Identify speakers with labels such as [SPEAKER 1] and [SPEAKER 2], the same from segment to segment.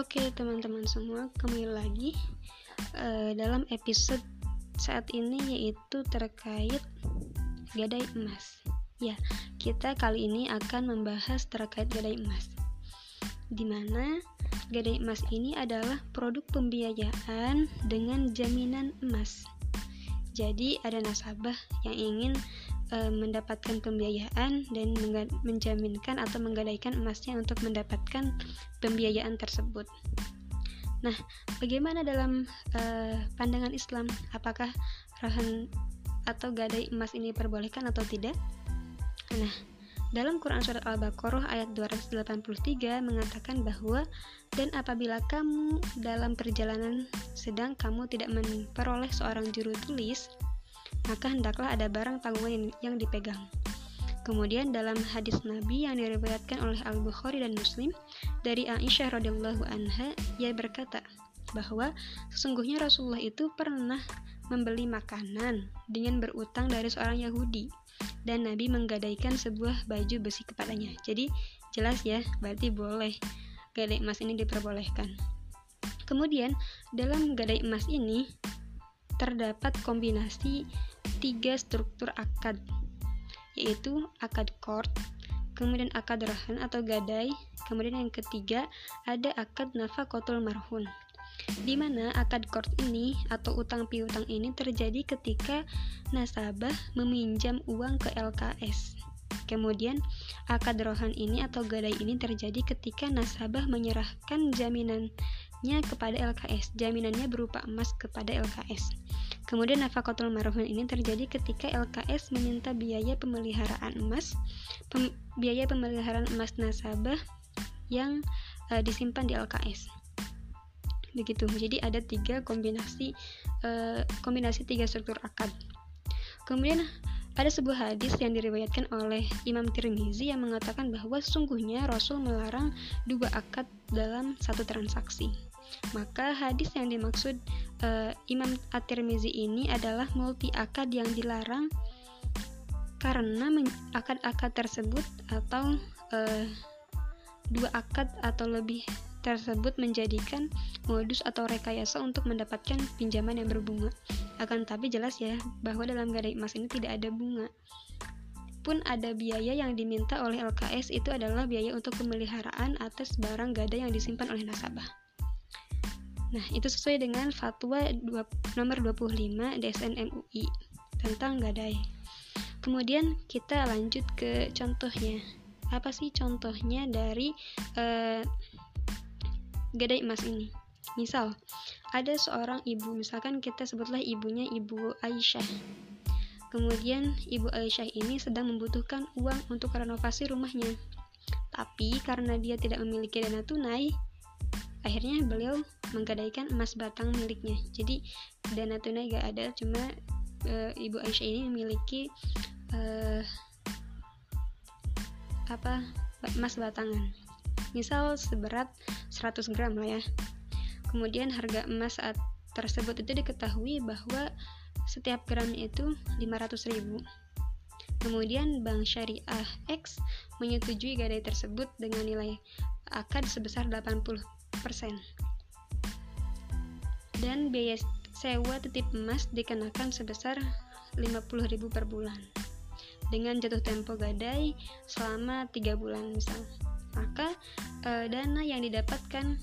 [SPEAKER 1] Oke teman-teman semua, kembali lagi uh, dalam episode saat ini yaitu terkait gadai emas. Ya, kita kali ini akan membahas terkait gadai emas. Di mana gadai emas ini adalah produk pembiayaan dengan jaminan emas. Jadi ada nasabah yang ingin e, mendapatkan pembiayaan dan menjaminkan atau menggadaikan emasnya untuk mendapatkan pembiayaan tersebut. Nah, bagaimana dalam e, pandangan Islam? Apakah rahan atau gadai emas ini diperbolehkan atau tidak? Nah, dalam Quran Surat Al-Baqarah ayat 283 mengatakan bahwa dan apabila kamu dalam perjalanan sedang kamu tidak memperoleh seorang juru tulis maka hendaklah ada barang tanggungan yang, dipegang. Kemudian dalam hadis Nabi yang diriwayatkan oleh Al Bukhari dan Muslim dari Aisyah radhiyallahu anha, ia berkata bahwa sesungguhnya Rasulullah itu pernah membeli makanan dengan berutang dari seorang Yahudi dan Nabi menggadaikan sebuah baju besi kepadanya. Jadi jelas ya, berarti boleh gadai emas ini diperbolehkan. Kemudian dalam gadai emas ini terdapat kombinasi tiga struktur akad, yaitu akad kord, kemudian akad rahan atau gadai, kemudian yang ketiga ada akad nafakotul marhun. Di mana akad kord ini atau utang piutang ini terjadi ketika nasabah meminjam uang ke LKS. Kemudian, akad rohan ini atau gadai ini terjadi ketika nasabah menyerahkan jaminannya kepada LKS. Jaminannya berupa emas kepada LKS. Kemudian nafakatul marhum ini terjadi ketika LKS meminta biaya pemeliharaan emas, pem, biaya pemeliharaan emas nasabah yang uh, disimpan di LKS. Begitu. Jadi ada tiga kombinasi uh, kombinasi tiga struktur akad. Kemudian ada sebuah hadis yang diriwayatkan oleh Imam Tirmizi yang mengatakan bahwa sungguhnya Rasul melarang dua akad dalam satu transaksi. Maka hadis yang dimaksud uh, Imam At-Tirmizi ini adalah multi akad yang dilarang karena akad-akad tersebut atau uh, dua akad atau lebih tersebut menjadikan modus atau rekayasa untuk mendapatkan pinjaman yang berbunga. Akan tapi jelas ya bahwa dalam gadai emas ini tidak ada bunga. Pun ada biaya yang diminta oleh LKS itu adalah biaya untuk pemeliharaan atas barang gadai yang disimpan oleh nasabah. Nah, itu sesuai dengan fatwa nomor 25 DSN MUI tentang gadai. Kemudian kita lanjut ke contohnya. Apa sih contohnya dari uh, gadai emas ini? Misal, ada seorang ibu, misalkan kita sebutlah ibunya Ibu Aisyah. Kemudian Ibu Aisyah ini sedang membutuhkan uang untuk renovasi rumahnya. Tapi karena dia tidak memiliki dana tunai, akhirnya beliau menggadaikan emas batang miliknya jadi dana tunai gak ada cuma e, ibu Aisyah ini memiliki e, apa emas batangan misal seberat 100 gram lah ya. Kemudian harga emas saat tersebut itu diketahui bahwa setiap gram itu 500 ribu. Kemudian Bank Syariah X menyetujui gadai tersebut dengan nilai akad sebesar 80 dan biaya sewa titip emas dikenakan sebesar 50.000 per bulan dengan jatuh tempo gadai selama 3 bulan misal maka e, dana yang didapatkan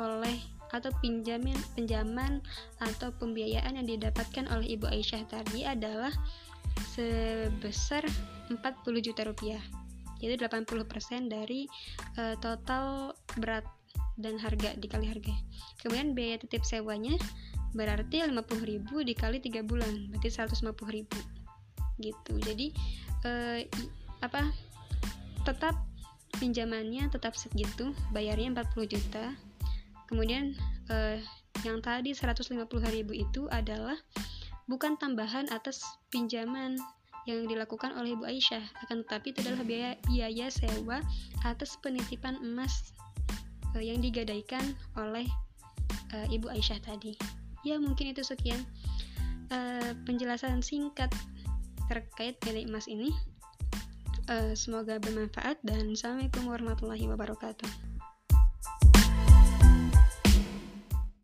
[SPEAKER 1] oleh atau pinjaman pinjaman atau pembiayaan yang didapatkan oleh Ibu Aisyah tadi adalah sebesar 40 juta rupiah yaitu 80% dari e, total berat dan harga dikali harga. Kemudian biaya titip sewanya berarti 50.000 dikali 3 bulan, berarti 150.000. Gitu. Jadi eh, apa? Tetap pinjamannya tetap segitu, bayarnya 40 juta. Kemudian eh, yang tadi 150.000 itu adalah bukan tambahan atas pinjaman yang dilakukan oleh Ibu Aisyah, akan tetapi itu adalah biaya, biaya sewa atas penitipan emas uh, yang digadaikan oleh uh, Ibu Aisyah tadi. Ya, mungkin itu sekian uh, penjelasan singkat terkait gadai emas ini. Uh, semoga bermanfaat dan Assalamualaikum warahmatullahi wabarakatuh.